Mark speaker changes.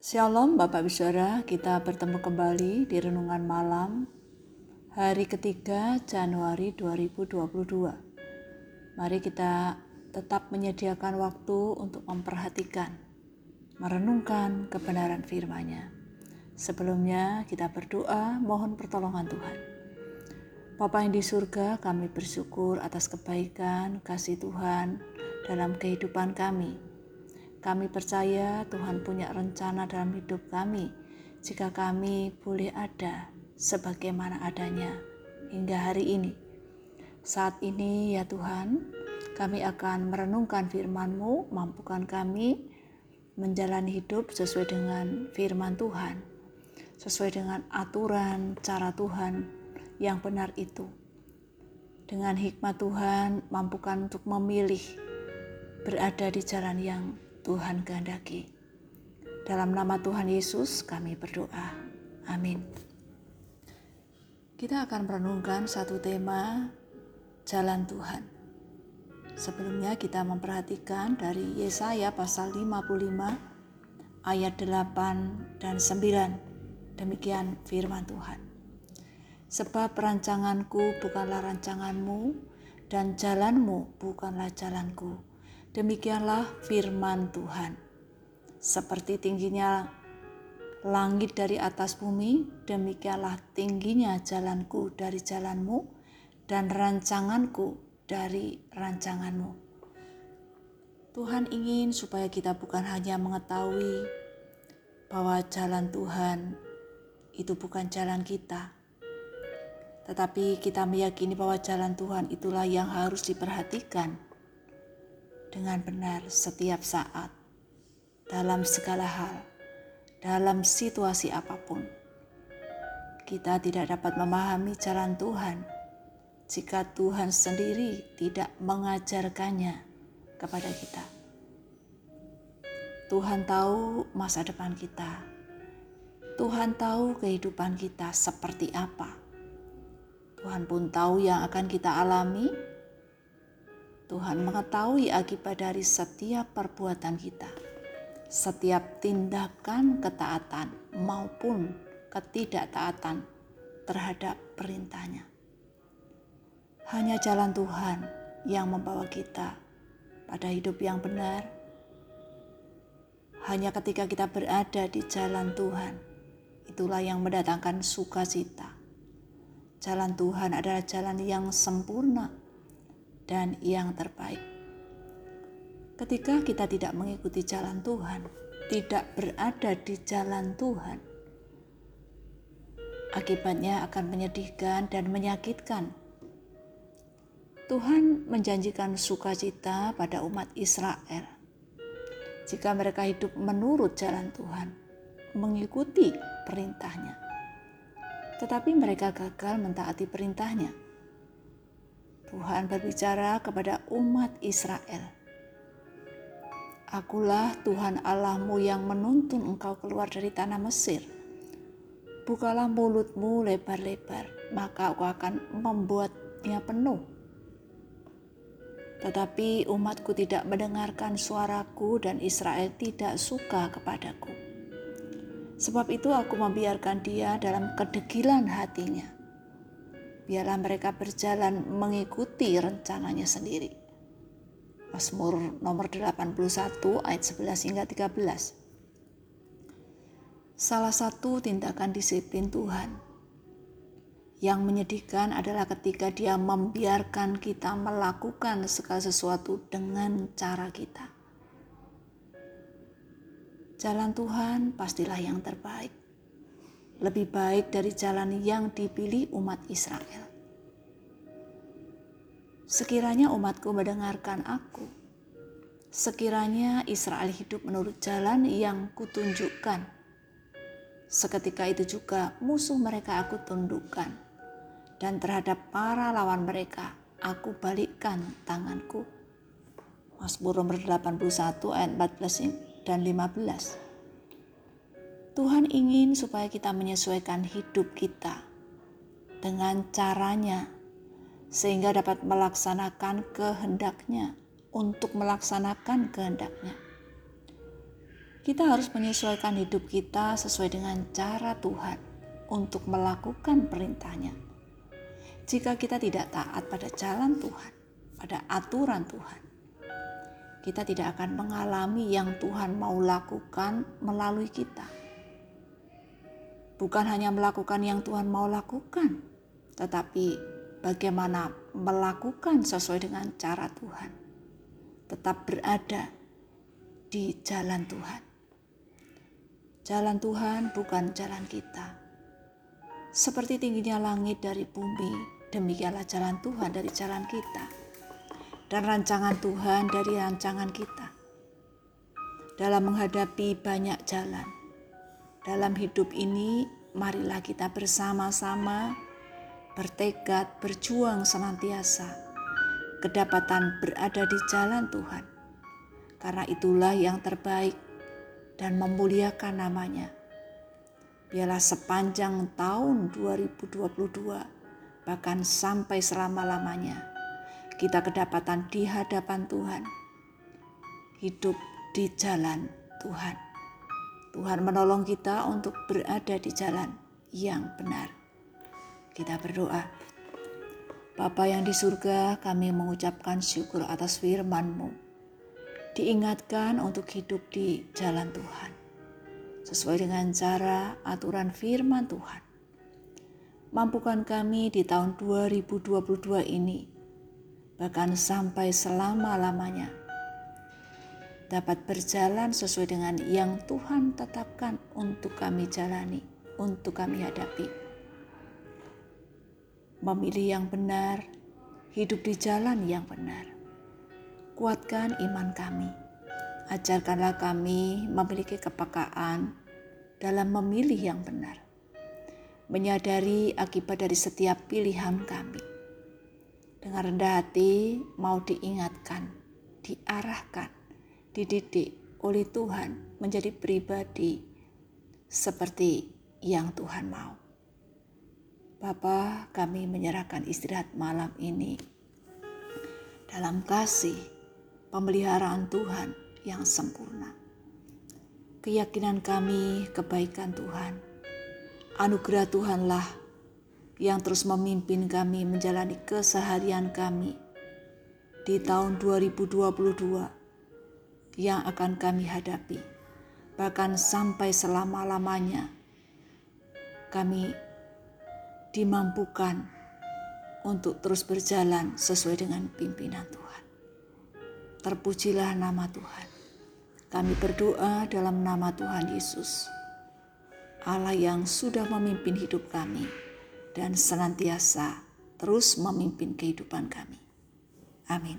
Speaker 1: Shalom Bapak Bisaudara, kita bertemu kembali di Renungan Malam hari ketiga Januari 2022. Mari kita tetap menyediakan waktu untuk memperhatikan, merenungkan kebenaran firman-Nya. Sebelumnya kita berdoa mohon pertolongan Tuhan. Bapa yang di surga, kami bersyukur atas kebaikan, kasih Tuhan dalam kehidupan kami kami percaya Tuhan punya rencana dalam hidup kami jika kami boleh ada sebagaimana adanya hingga hari ini. Saat ini ya Tuhan, kami akan merenungkan firman-Mu, mampukan kami menjalani hidup sesuai dengan firman Tuhan, sesuai dengan aturan cara Tuhan yang benar itu. Dengan hikmat Tuhan, mampukan untuk memilih berada di jalan yang Tuhan kehendaki. Dalam nama Tuhan Yesus kami berdoa. Amin. Kita akan merenungkan satu tema jalan Tuhan. Sebelumnya kita memperhatikan dari Yesaya pasal 55 ayat 8 dan 9. Demikian firman Tuhan. Sebab rancanganku bukanlah rancanganmu dan jalanmu bukanlah jalanku Demikianlah firman Tuhan. Seperti tingginya langit dari atas bumi, demikianlah tingginya jalanku dari jalanmu dan rancanganku dari rancanganmu. Tuhan ingin supaya kita bukan hanya mengetahui bahwa jalan Tuhan itu bukan jalan kita, tetapi kita meyakini bahwa jalan Tuhan itulah yang harus diperhatikan dengan benar setiap saat, dalam segala hal, dalam situasi apa pun. Kita tidak dapat memahami jalan Tuhan jika Tuhan sendiri tidak mengajarkannya kepada kita. Tuhan tahu masa depan kita. Tuhan tahu kehidupan kita seperti apa. Tuhan pun tahu yang akan kita alami Tuhan mengetahui akibat dari setiap perbuatan kita, setiap tindakan ketaatan maupun ketidaktaatan terhadap perintahnya. Hanya jalan Tuhan yang membawa kita pada hidup yang benar. Hanya ketika kita berada di jalan Tuhan, itulah yang mendatangkan sukacita. Jalan Tuhan adalah jalan yang sempurna, dan yang terbaik. Ketika kita tidak mengikuti jalan Tuhan, tidak berada di jalan Tuhan, akibatnya akan menyedihkan dan menyakitkan. Tuhan menjanjikan sukacita pada umat Israel jika mereka hidup menurut jalan Tuhan, mengikuti perintahnya. Tetapi mereka gagal mentaati perintahnya Tuhan berbicara kepada umat Israel. Akulah Tuhan Allahmu yang menuntun engkau keluar dari tanah Mesir. Bukalah mulutmu lebar-lebar, maka aku akan membuatnya penuh. Tetapi umatku tidak mendengarkan suaraku dan Israel tidak suka kepadaku. Sebab itu aku membiarkan dia dalam kedegilan hatinya biarlah mereka berjalan mengikuti rencananya sendiri. Mazmur nomor 81 ayat 11 hingga 13. Salah satu tindakan disiplin Tuhan yang menyedihkan adalah ketika dia membiarkan kita melakukan segala sesuatu dengan cara kita. Jalan Tuhan pastilah yang terbaik lebih baik dari jalan yang dipilih umat Israel. Sekiranya umatku mendengarkan aku, sekiranya Israel hidup menurut jalan yang kutunjukkan, seketika itu juga musuh mereka aku tundukkan, dan terhadap para lawan mereka aku balikkan tanganku. Mazmur nomor 81 ayat 14 dan 15. Tuhan ingin supaya kita menyesuaikan hidup kita dengan caranya, sehingga dapat melaksanakan kehendaknya untuk melaksanakan kehendaknya. Kita harus menyesuaikan hidup kita sesuai dengan cara Tuhan untuk melakukan perintahnya. Jika kita tidak taat pada jalan Tuhan, pada aturan Tuhan, kita tidak akan mengalami yang Tuhan mau lakukan melalui kita. Bukan hanya melakukan yang Tuhan mau lakukan, tetapi bagaimana melakukan sesuai dengan cara Tuhan. Tetap berada di jalan Tuhan. Jalan Tuhan bukan jalan kita. Seperti tingginya langit dari bumi, demikianlah jalan Tuhan dari jalan kita. Dan rancangan Tuhan dari rancangan kita. Dalam menghadapi banyak jalan. Dalam hidup ini, marilah kita bersama-sama bertekad berjuang senantiasa kedapatan berada di jalan Tuhan. Karena itulah yang terbaik dan memuliakan namanya. Biarlah sepanjang tahun 2022, bahkan sampai selama-lamanya, kita kedapatan di hadapan Tuhan, hidup di jalan Tuhan. Tuhan menolong kita untuk berada di jalan yang benar. Kita berdoa. Bapa yang di surga, kami mengucapkan syukur atas firman-Mu diingatkan untuk hidup di jalan Tuhan sesuai dengan cara aturan firman Tuhan. Mampukan kami di tahun 2022 ini, bahkan sampai selama-lamanya, dapat berjalan sesuai dengan yang Tuhan tetapkan untuk kami jalani, untuk kami hadapi. Memilih yang benar, hidup di jalan yang benar kuatkan iman kami. Ajarkanlah kami memiliki kepekaan dalam memilih yang benar, menyadari akibat dari setiap pilihan kami. Dengan rendah hati, mau diingatkan, diarahkan, dididik oleh Tuhan menjadi pribadi seperti yang Tuhan mau. Bapa, kami menyerahkan istirahat malam ini dalam kasih pemeliharaan Tuhan yang sempurna. Keyakinan kami kebaikan Tuhan, anugerah Tuhanlah yang terus memimpin kami menjalani keseharian kami di tahun 2022 yang akan kami hadapi. Bahkan sampai selama-lamanya kami dimampukan untuk terus berjalan sesuai dengan pimpinan Tuhan. Terpujilah nama Tuhan. Kami berdoa dalam nama Tuhan Yesus, Allah yang sudah memimpin hidup kami dan senantiasa terus memimpin kehidupan kami. Amin.